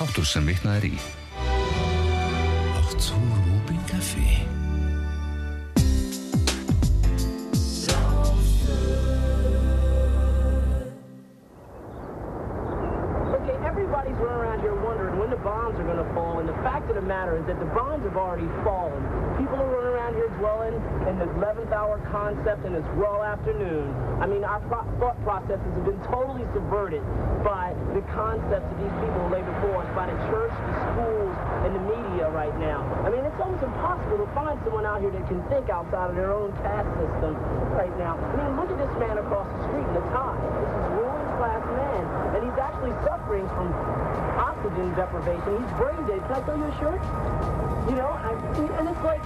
Þáttur sem vitnað er í. Átt þú Rúbin Kaffi? Okay, everybody's running around here wondering when the bombs are going to fall, and the fact of the matter is that the bombs have already fallen. People are running around here dwelling in this 11th hour concept in this raw afternoon. I mean, our thought processes have been totally subverted by the concepts that these people lay before us, by the church, the schools, and the media right now. I mean, it's almost impossible to find someone out here that can think outside of their own caste system right now. I mean, look at this man across the street in the tie. This is ruling class man, and he's actually suffering from oxygen deprivation. He's brain dead. Can I tell you a shirt? You know, I, and it's like,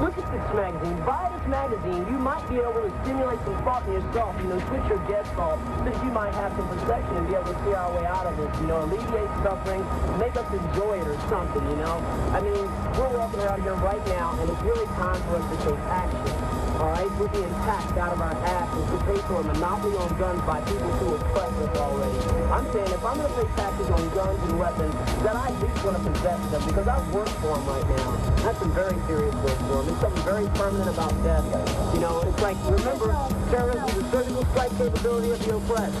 look at this magazine. Buy this magazine. You might be able to stimulate some thought in yourself, you know, switch your dead thought so you might have some perception and be able to see our way out of this, you know, alleviate suffering, make us enjoy it or something, you know? I mean, we're walking around here right now, and it's really time for us to take action. All right, we're being taxed out of our asses to pay for a monopoly on guns by people who oppress us already. I'm saying if I'm going to pay taxes on guns and weapons, then I at least want to possess them because I work for them right now. That's some very serious work for them. It's something very permanent about death. You know, it's like, remember, terrorism is the surgical strike capability of the oppressed.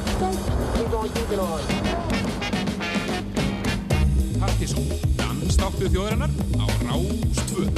Keep on keeping on. Partíson, dansstáttu þjóðarinnar á Rástvö.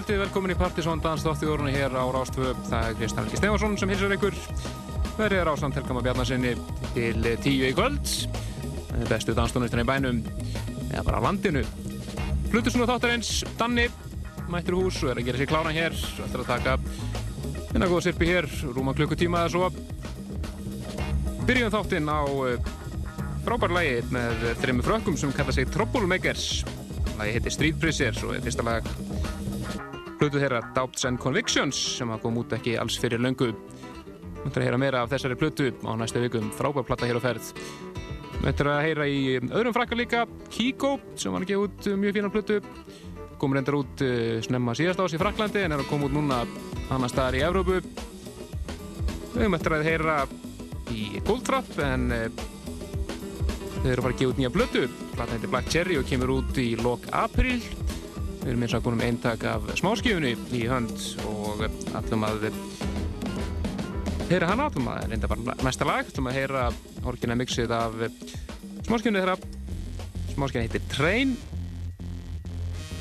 Kvöldi, velkomin í Partisón Dansdóttiðórunni hér á Rástvö. Það er Kristján Helgi Stefansson sem hilsar ykkur. Verðið er á samtelkama Bjarnasinni til tíu í kvöld. Bestu danstónusturinn í bænum, eða bara landinu. Flutusnúð þáttarins, Danni, mættur hús og er að gera sér kláran hér. Ætlar að taka hérna góða sirpi hér, rúma klukkutíma eða svo. Byrjum þáttinn á eh, frábær lagi með þrejum frökkum sem kalla sig Troublemakers. Lagi heitir Street Prisoners og er fyrsta lag hlutu þeirra Doubts and Convictions sem að koma út ekki alls fyrir löngu. Möndur að heyra meira af þessari plötu á næstu vikum, frábær platta hér á ferð. Möndur að heyra í öðrum frakkar líka, Kiko sem var gefa út mjög fína plötu. Komur endar út uh, snemma síðast ás í Fraklandi en er að koma út núna annar staðar í Evrópu. Við höfum eftir að heyra í Goldfrapp en uh, þeir eru að fara að gefa út nýja plötu. Plata heitir Black Cherry og kemur út í lok april. Við erum eins og búin um eintak af smáskifunni í hönd og allum að heyra hana, allum að reynda bara næsta lag, allum að heyra orginna mixið af smáskifunni þeirra. Smáskifun heitir Train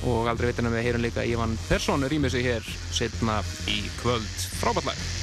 og aldrei veitina við heyrum líka Ivan Persson rýmið sig hér setna í kvöld frábært lag.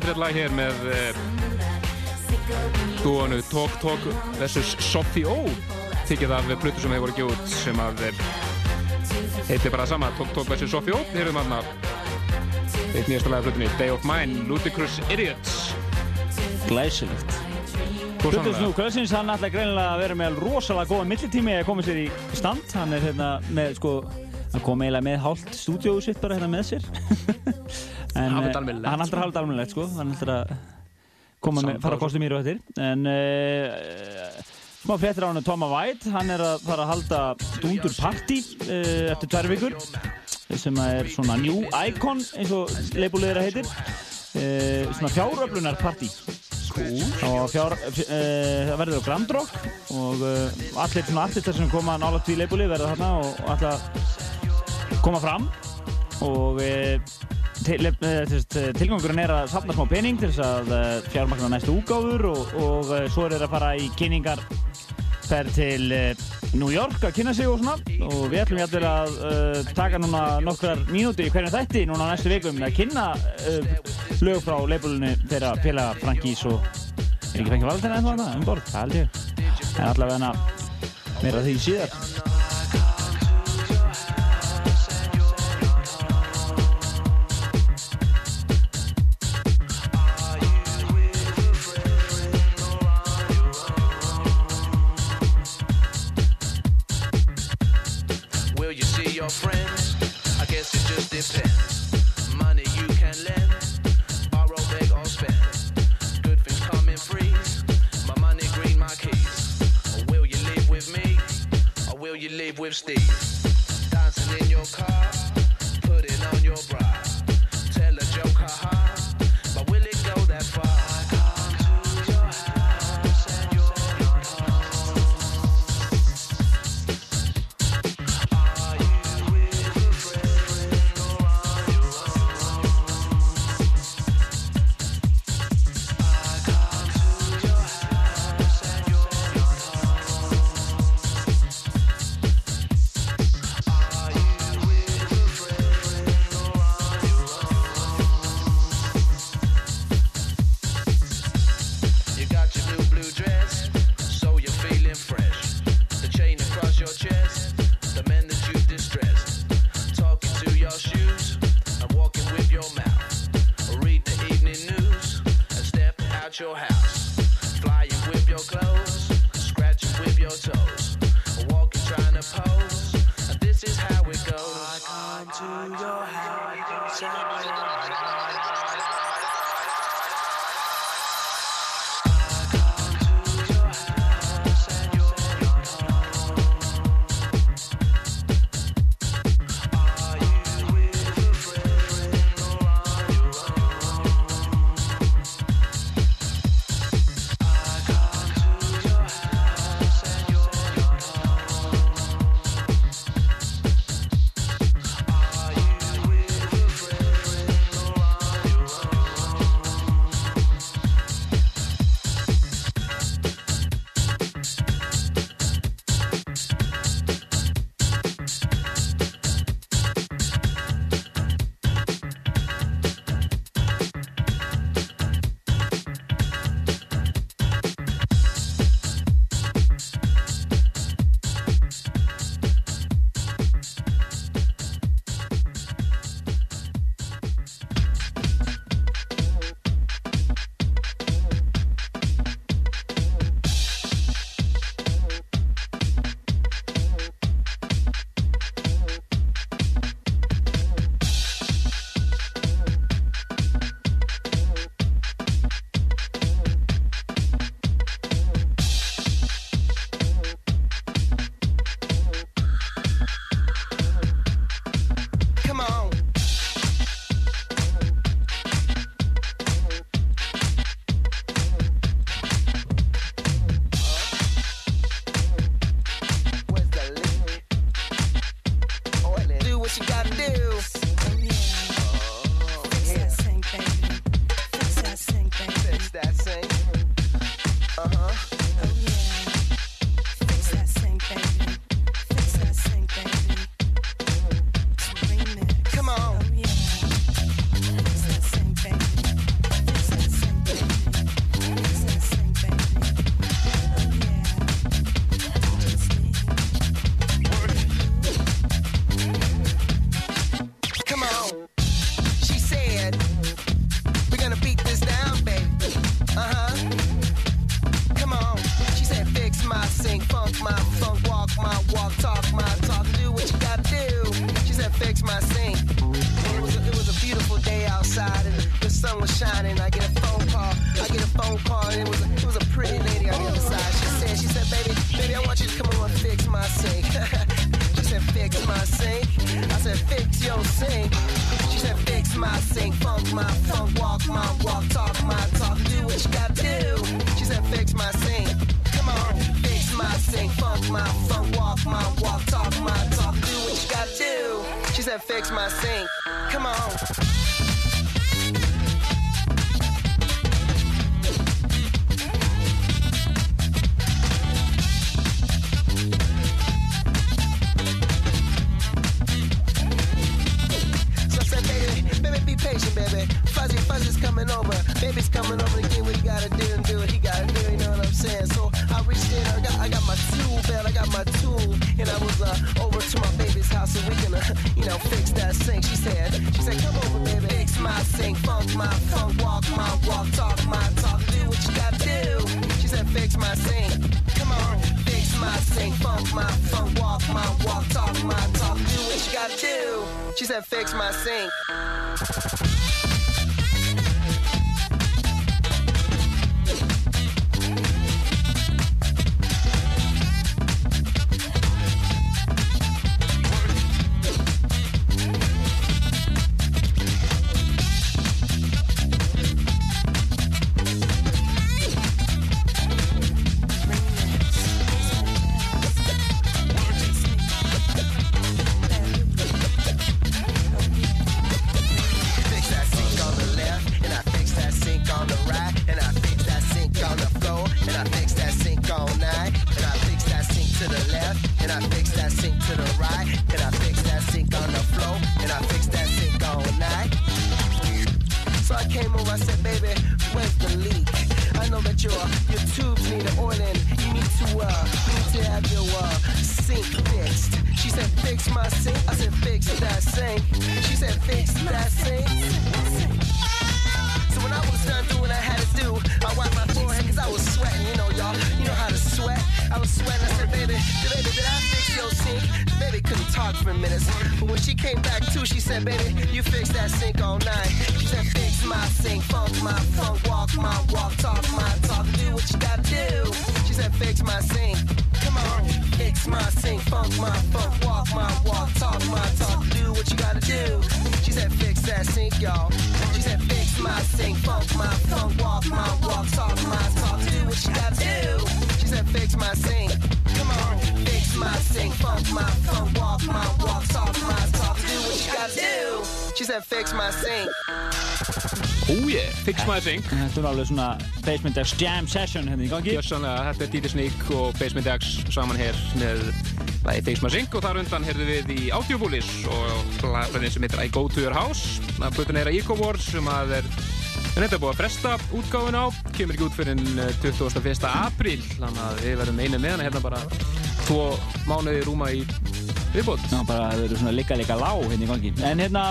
Skemmtilegt lag hér með uh, dúanu Talk Talk vs. Sophie O það af plötu sem hefur voru út sem að eh, heitir bara sama Talk Talk vs. Sophie O við erum þarna eitt nýjasta lag af plötunni Day of Mine, Ludicrous Idiots Glæsilegt. Sannlega? Snú Kvölsins, hann ætla greinilega að vera með rosalega góða millitími að koma sér í stand. Hann er hérna með, sko, hann kom eiginlega með hálft stúdíóðu sitt bara hérna með sér. almennilegt, hann hafa þetta almennilegt, sko. Hann að koma með, fara að kostu mér og eftir. En uh, smá fréttir á hann Toma White, hann er að fara að halda Dundur Party uh, eftir tvær vikur sem er svona New Icon eins og leibulegir að heitir. Uh, svona fjáröflunar party og fjár, það verður á Grand Rock. Og allir svona artistar sem koma nála til leibúli verða þarna og, að koma fram. Og uh, til, uh, tilgangurinn er að safna smá pening til þess að uh, fjármagna næstu úgáfur og, og svo er þeir að fara í kynningar fer til New York að kynna sig og svona. Og við ætlum jæfnvel að uh, taka núna nokkrar mínútur í hvernig þætti núna á næstu vikum að kynna uh, lög frá leifbúlunni þeirra félaga Frankís og er ekki fengið valentina ennþá þarna? Um borð, það held ég. En allavega meira því síðar you live Fix my sink. Come on, fix my sink, funk my funk, walk my walk, talk my talk, do what you gotta do. She said, fix that sink, y'all. She said, fix my sink, funk my funk, walk my walk, talk my talk, do what you gotta do. She said, fix my sink. Come on, fix my sink, funk my funk, walk my walk, talk my talk, do what you gotta do. She said, fix my sink. Oh yeah, Fix My Sing Þetta er alveg svona Basement X Jam Session hérna í gangi. Gjössanlega, þetta er Didi Sneak og Basement X saman hér með lagi Fix My Sing og þar undan heyrðum við í Audioboolis og lagfræðin sem heitir I Go To Your House að plötun er að Eco Wars sem að er en þetta er búið að fresta útgáfun á kemur ekki út fyrir 21. apríl þannig að við verðum einu með hana hérna bara tvo mánuði rúma í viðbót Já, bara það eru svona líka líka lág hérna í gangi. En hérna,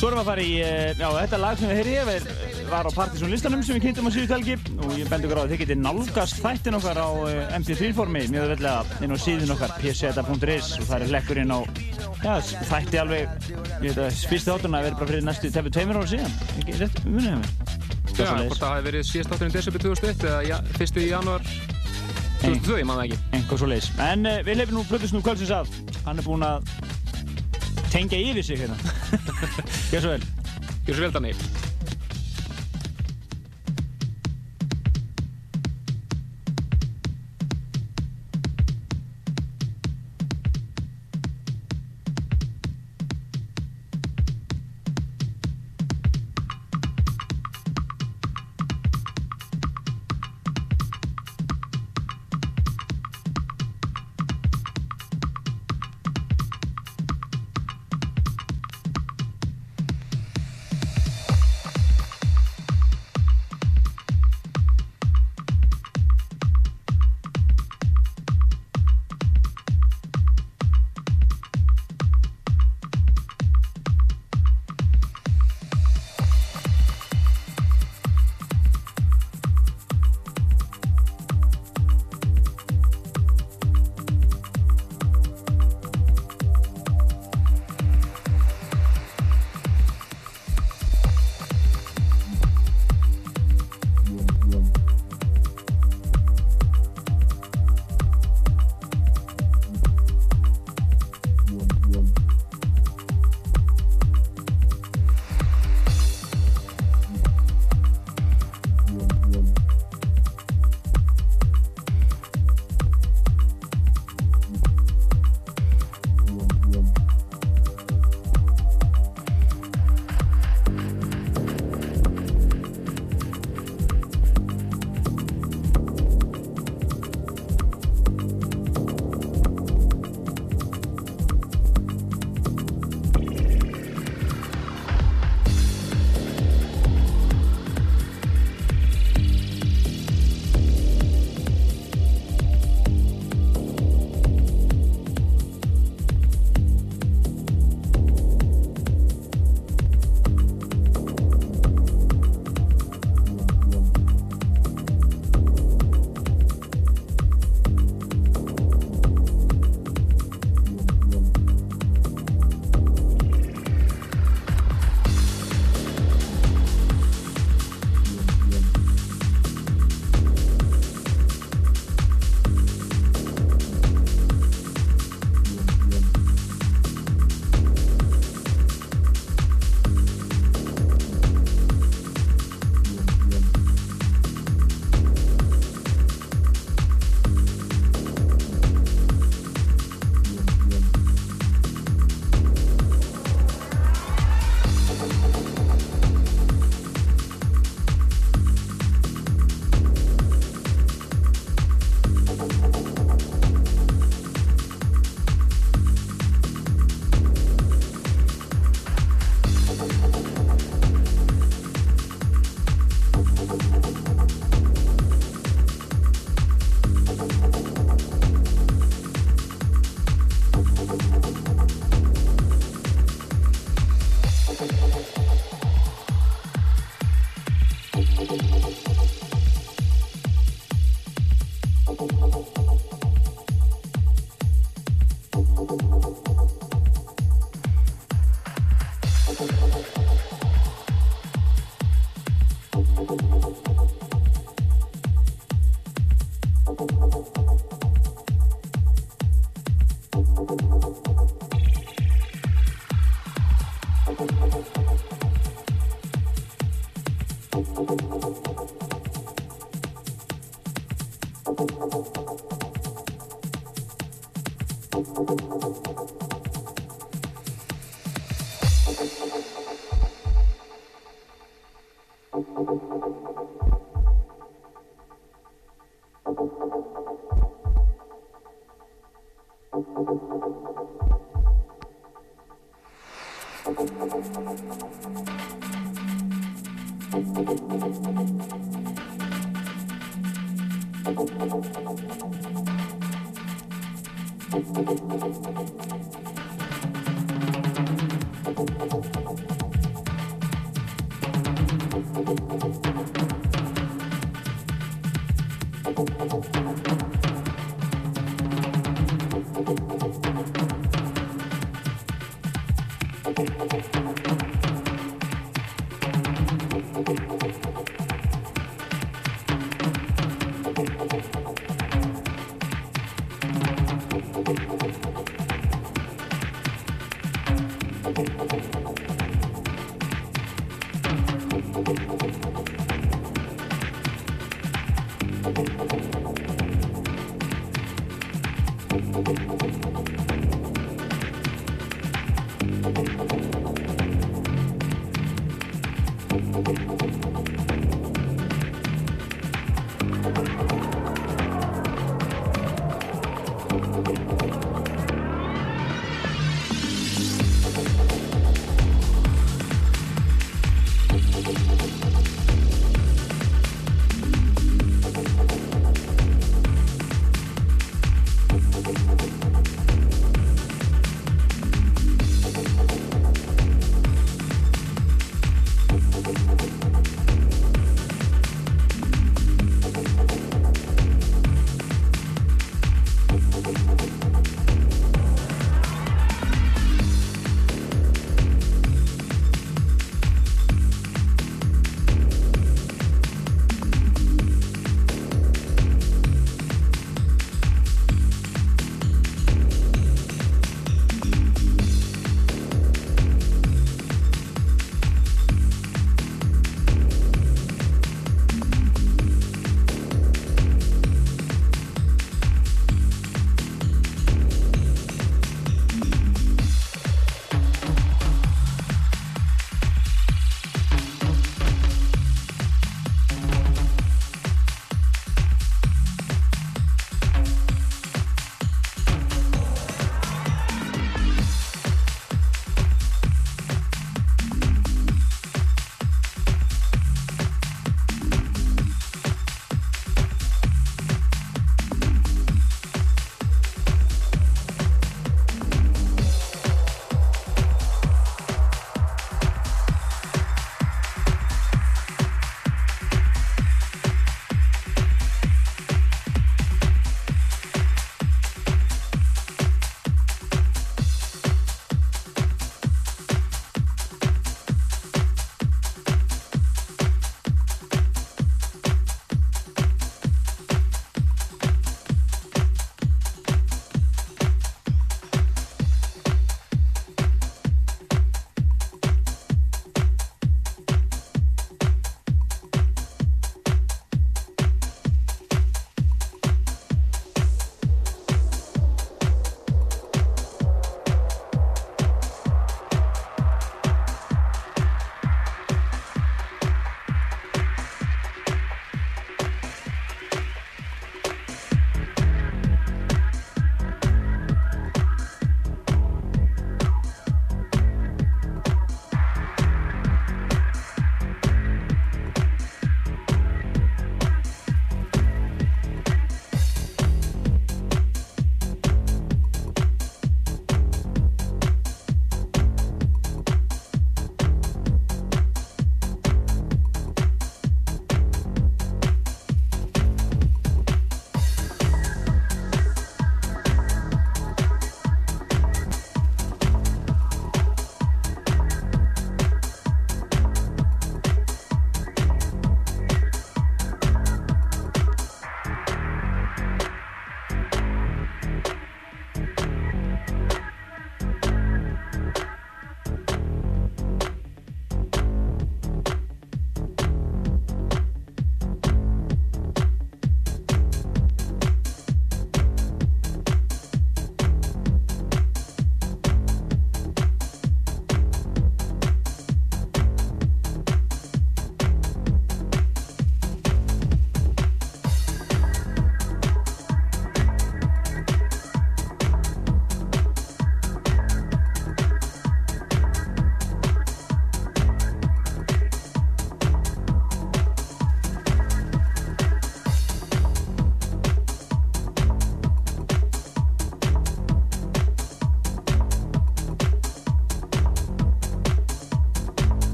svo erum við að fara í, eh, já, þetta lag sem við heyrðum ég var, á Partisan listanum sem við kynntum á síðu telgi og ég bendi ykkur á að þið getið nálgast þættin okkar á eh, MP3-formi mjög vellega inn á síðun okkar pseta.is og það er hlekkur inn á, já, þætti alveg, ég veit að fyrstu þátturna verið bara fyrir næstu tefnir tveimur ára síðan, ekki rétt, munið hefur. Já, hvort það hafi verið síðast átturinn desember 2001 eða ja, fyrstu í januar 2002, ég man það ekki. En uh, við leifum nú Plötusnú kvöldsins af. Hann er búinn að tengja yfir sig hérna. Gjör svo vel. Gjör svo vel, Danni Thank you.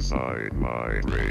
Inside my brain.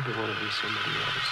Ever want to be somebody else?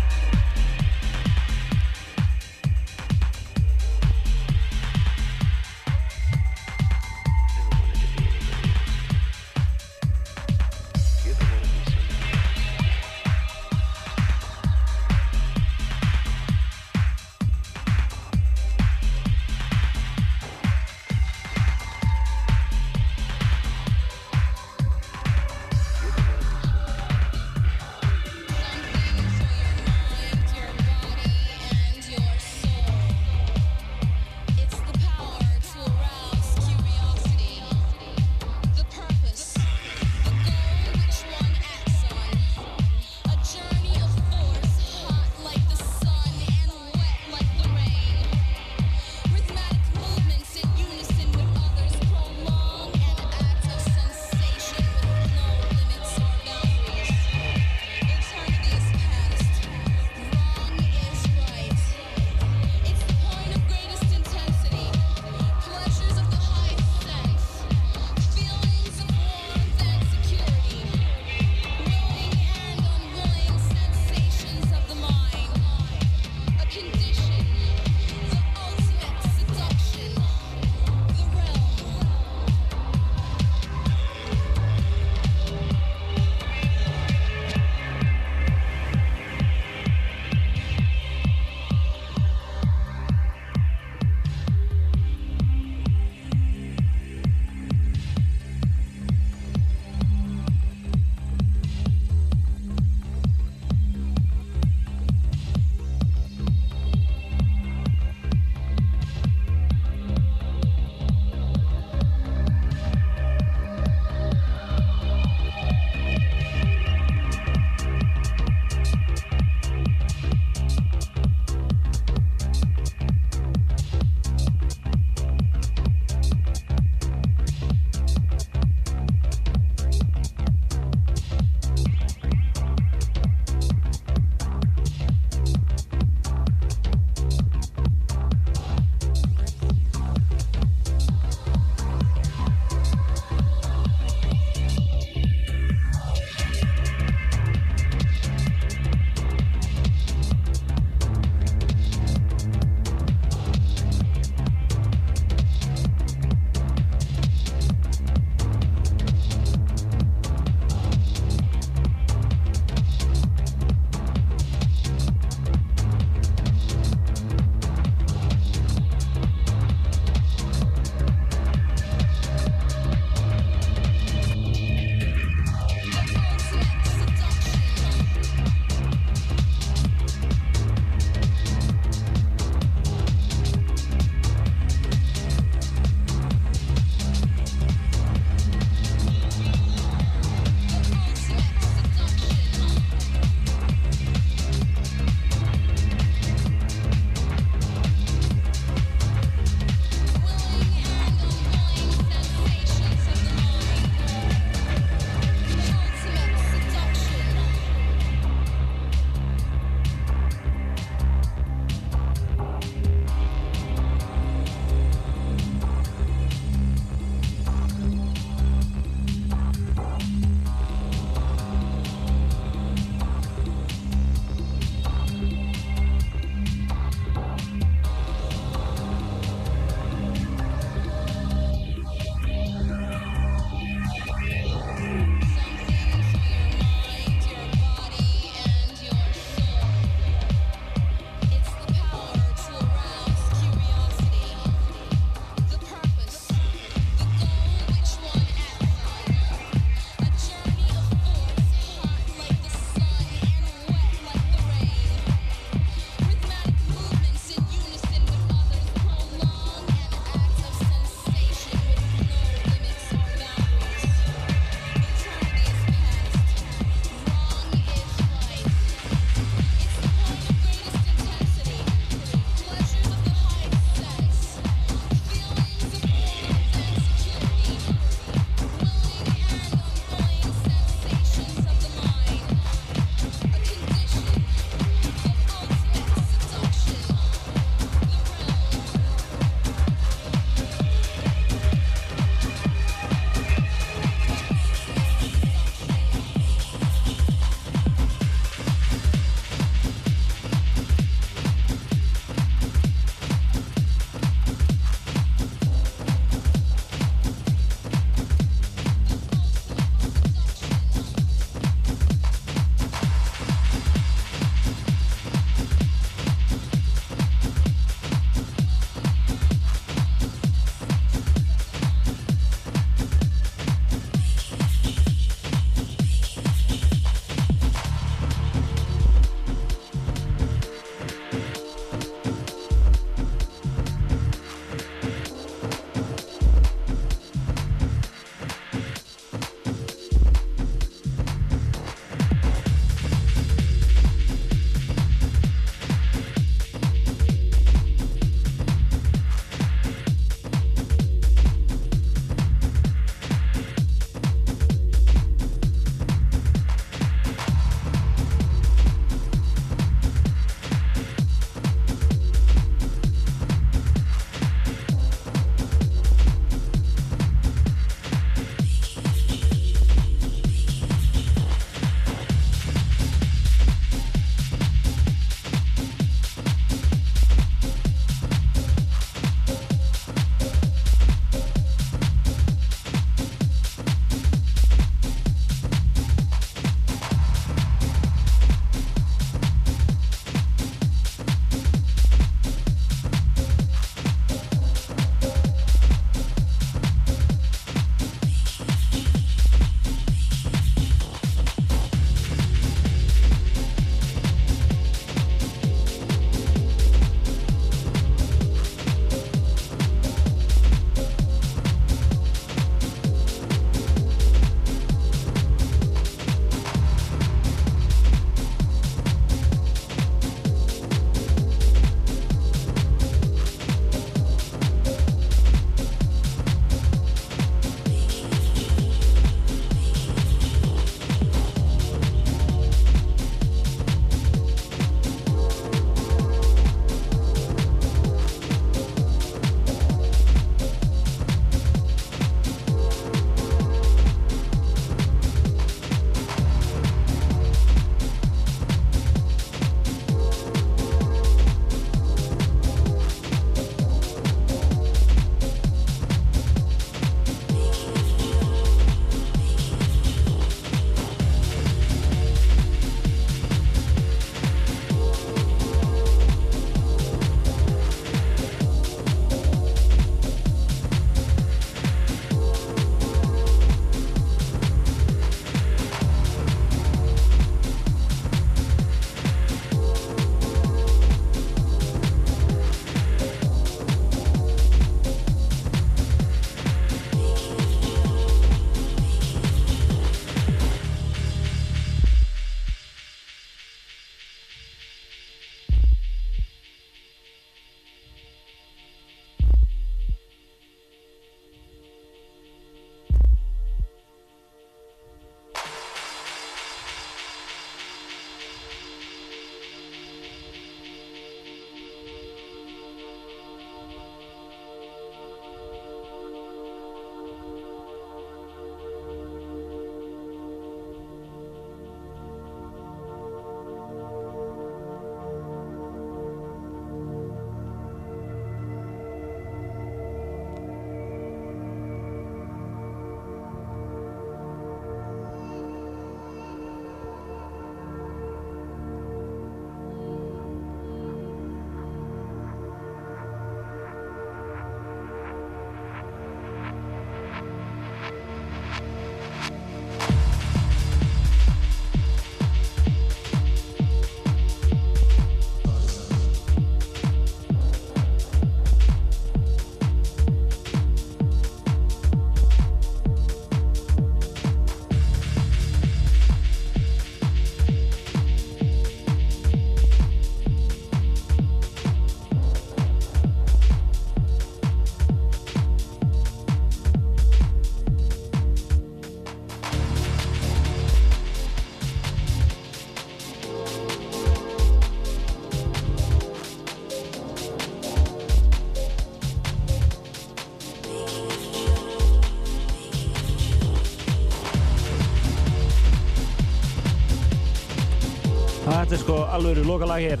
Alveg lokalag hér.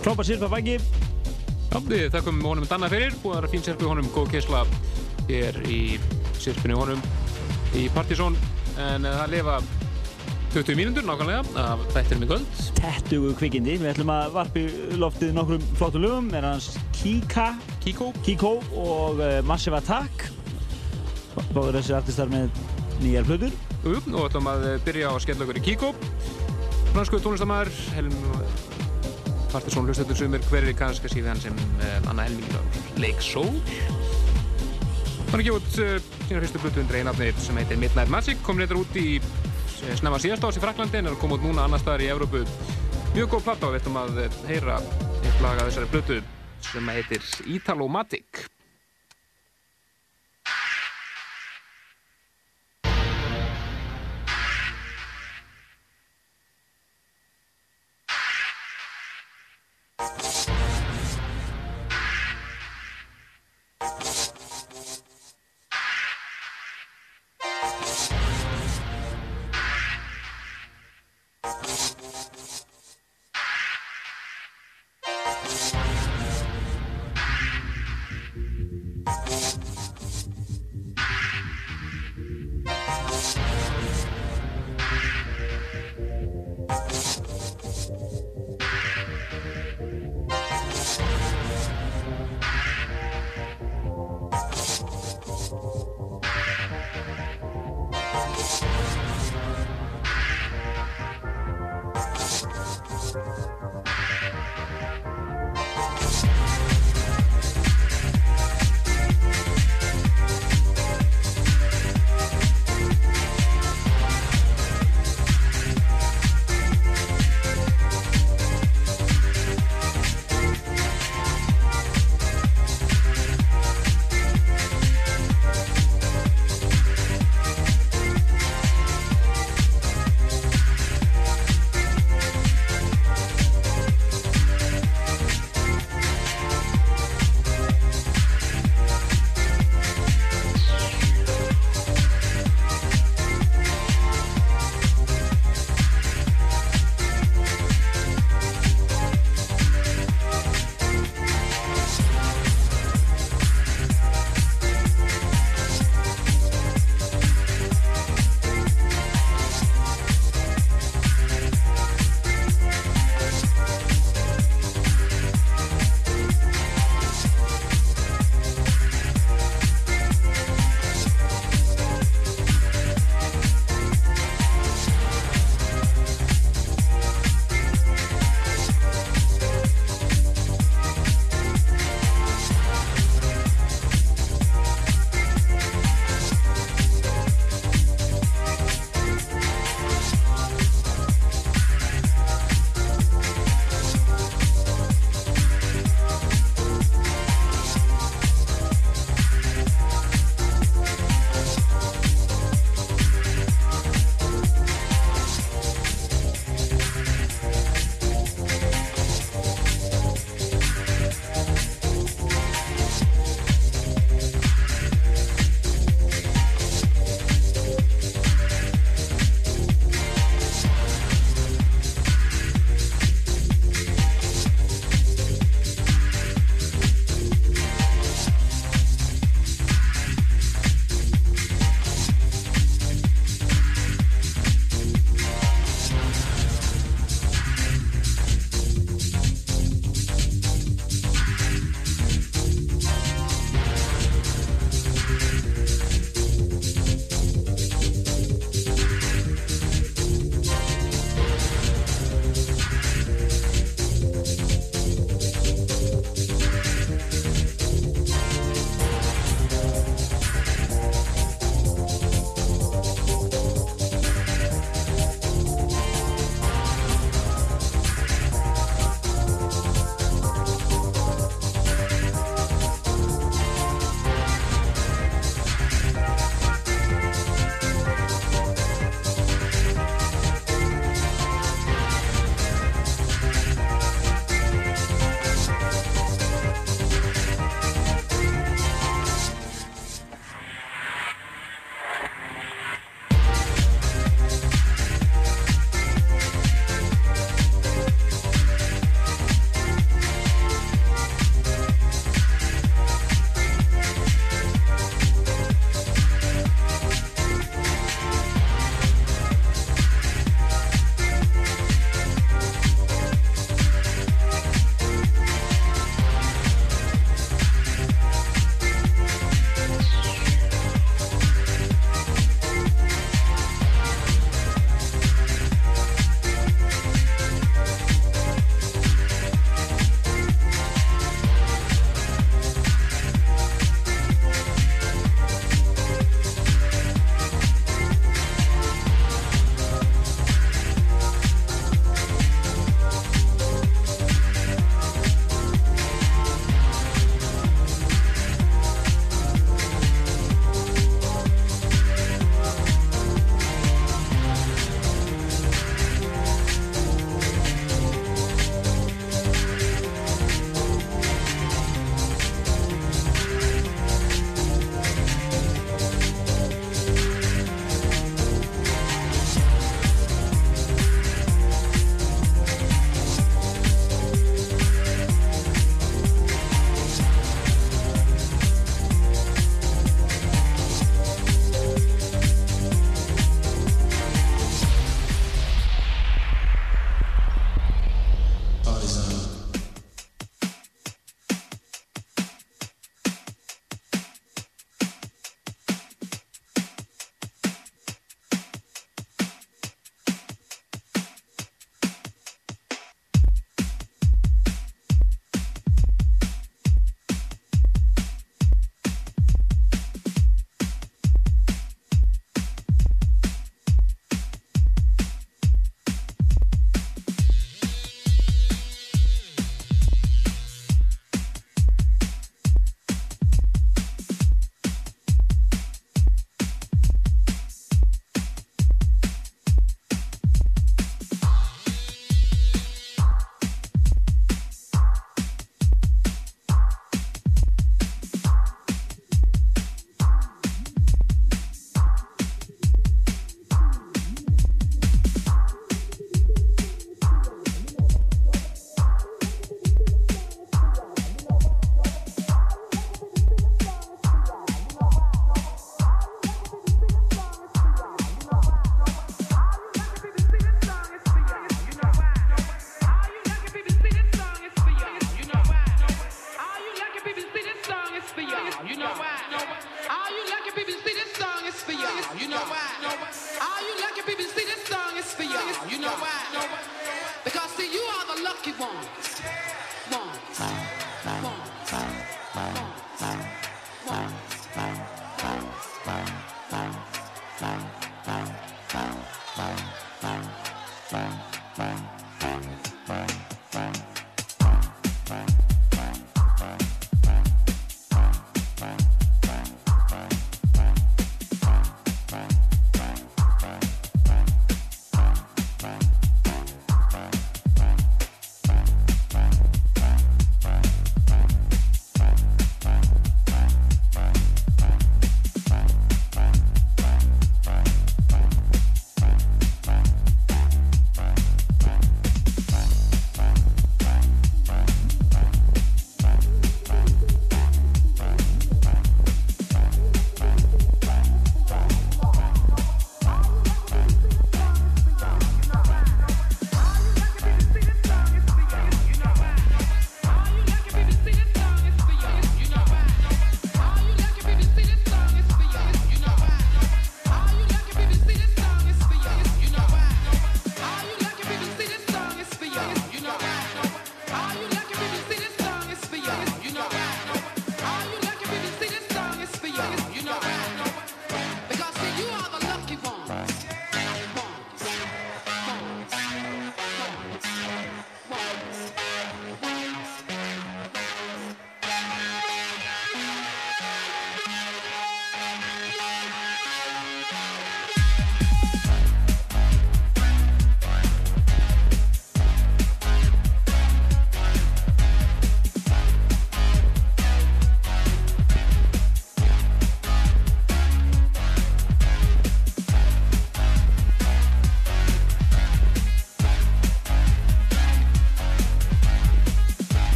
Klópa Sirpa Baggi. Já, við þakkum honum Danna fyrir, búið að vera fín sirpu honum, góð keisla hér í sirpinu honum í Partizón, en uh, það lifa 20 mínútur nákvæmlega af þættinum í göld. Tettugu kvikindi. Við ætlum að varpa í loftið nokkrum flottum lögum. Er hans Kika, Kiko, Kiko og uh, Massive Attack. Báður þessi artistar með nýjar plötur. Jú, og ætlum að eh, byrja á að skella okkur í Kiko. Fransku tónlistamæður, Helm Partizón hlustendur sumir, hver er kannski síðan sem uh, Anna Helming Lake Soul. Hann er gefið út uh, sína fyrstu blötu undir einafni sem heitir Midnight Magic, kom reyndar út í eh, snemma síðast ás í Fraklandi en er koma út núna annar staðar í Evrópu. Mjög góð platta og við ætlum að eh, heyra eitt lag af þessari blötu sem heitir Italomatic.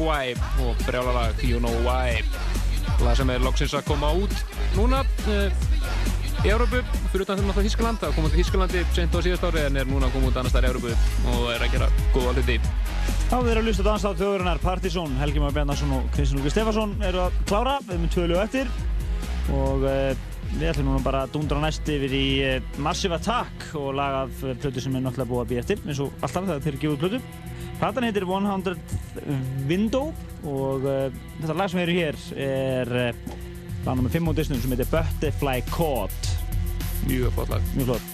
Mogwai og brjálalag You Know Why. Lag sem er loksins að koma út núna uh, í Európu fyrir utan þeim náttúrulega Þískland það kom út í Þísklandi sent á síðast ári en er núna að koma út annars þar í Európu og er að gera góða hluti Þá við erum að lusta dansa á þjóðurinnar Partizón, Helgi Már Bjarnarsson og Kristján Lúki Stefansson eru að klára, við erum tvö lög eftir og uh, við ætlum núna bara að dundra næst yfir í uh, Massive Attack og lag af plötu sem er náttúrulega búið að býja eftir eins og alltaf þegar þeir gefa út plötu Platan heitir 100 Window og uh, þetta lag sem við erum hér er uh, lag nr. 5 á disnum sem heitir Butterfly Caught. Mjög flott lag. Mjög flott.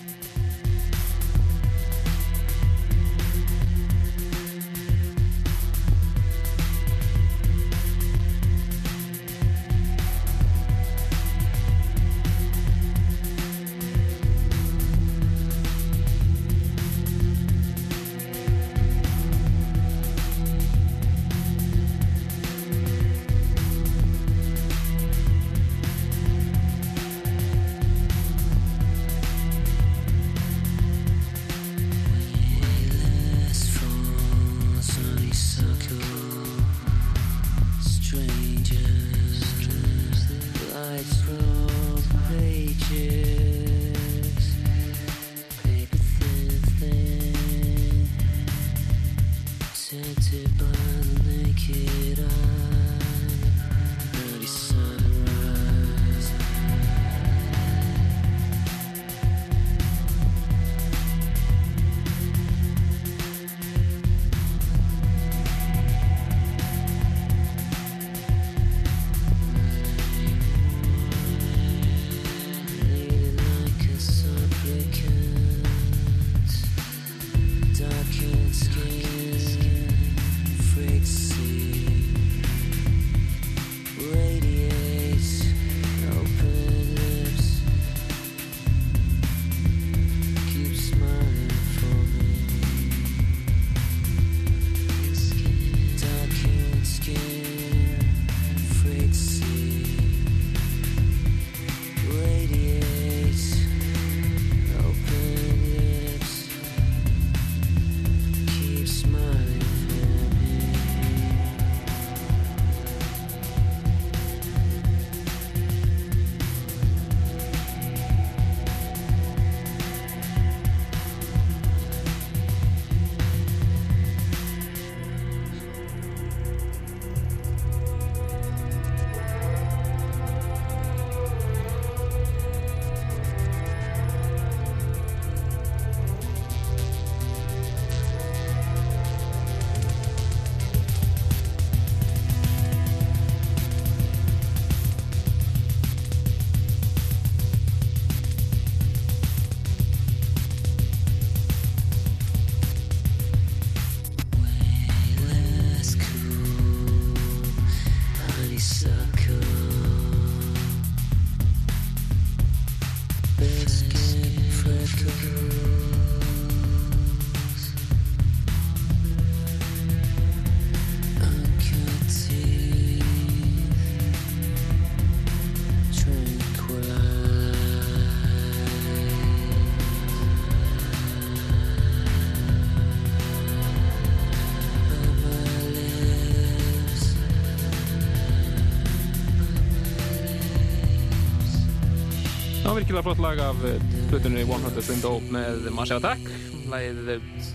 Var virkilega flott lag af eh, hlutunni 100 Window með Massive Attack. Lagið, eh,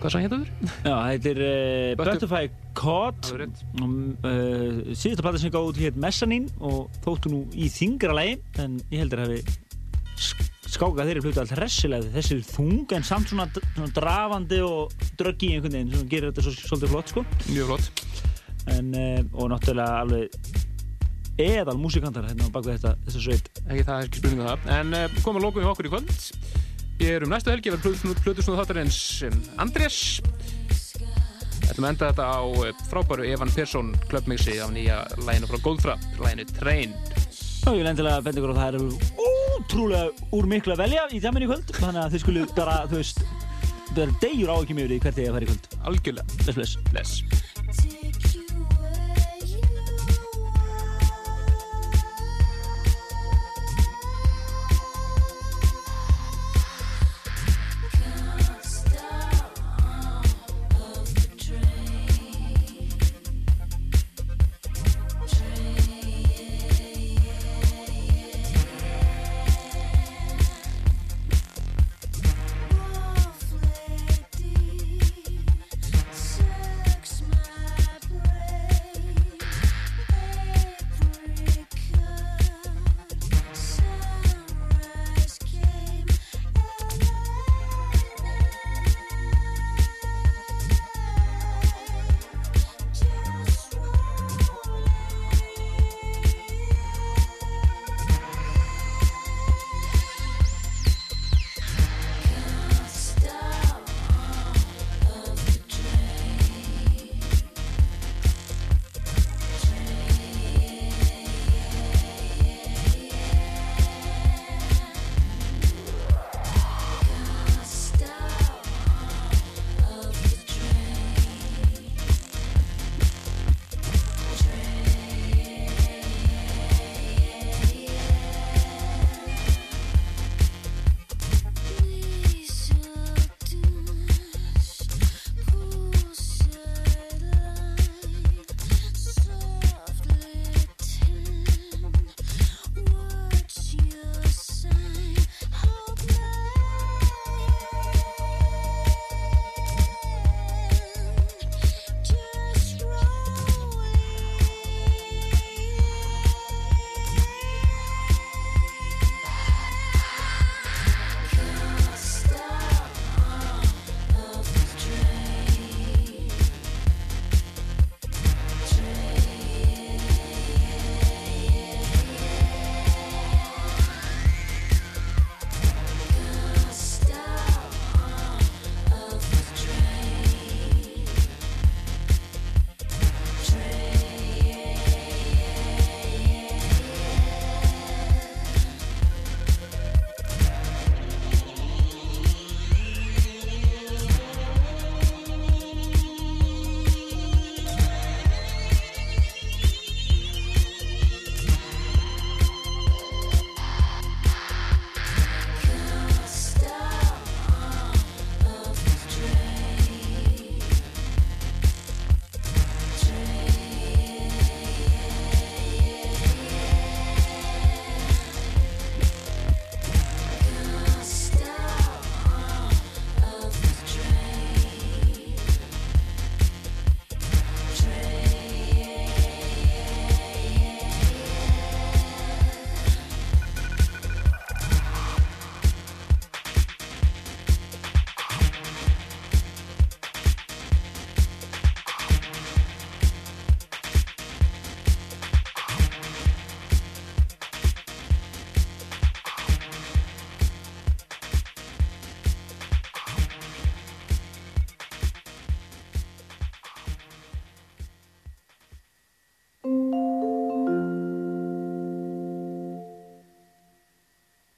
hvað sann héttu þurr? Já, það heitir uh, Butterfly Caught. Er uh, síðasta plata sem gáði út hér Messanín og þóttu nú í þingra lagi en ég heldur að hafi sk- skákað þeirri hlutu allt hressilega þessi er þung en samt svona, svona drafandi og dröggi í einhvern veginn sem gerir þetta svo, svolítið flott sko. Mjög flott. En, uh, og náttúrulega alveg eðal músikantar hérna á bakvið þetta, þessa sveit. Ekki það er ekki spurning um það. En uh, komum að lókum hjá okkur í kvöld. Ég er um næstu helgi að vera Plutusnúð þáttarins um, Andrés. Ætlum að enda þetta á eh, frábæru Evan Persson klubbmixi af nýja læginu frá Goldfrapp, læginu Train. Já, ég vil endilega benda ykkur á það er ótrúlega úr miklu að velja í tjáminni í kvöld þannig að þið skulle bara, þú veist það er degjur á ekki mjög í hvert ég að fara í kvöld Algjörlega. Bless, bless. Bless.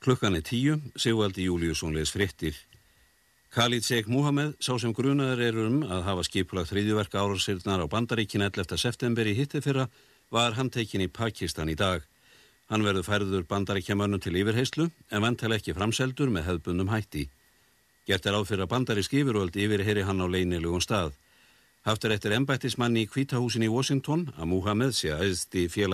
Klukkan er tíu, Sigvaldi Júliusson les fréttir. Khalid Sheikh Mohamed, sá sem grunaður er um að hafa skipulagt þriðjuverka árarsirnar á Bandaríkin 11. september í hitti fyrra, var handtekinn í Pakistan í dag. Hann verður færður bandaríkjamönnum til yfirheyslu en vantal ekki framseldur með hefðbundum hætti. Gert er áfyrir að bandarísk yfirvöld yfirheyri hann á leynilugum stað. Haft er eftir embættismanni í kvítahúsin í Washington að Mohamed sé aðeðst í félag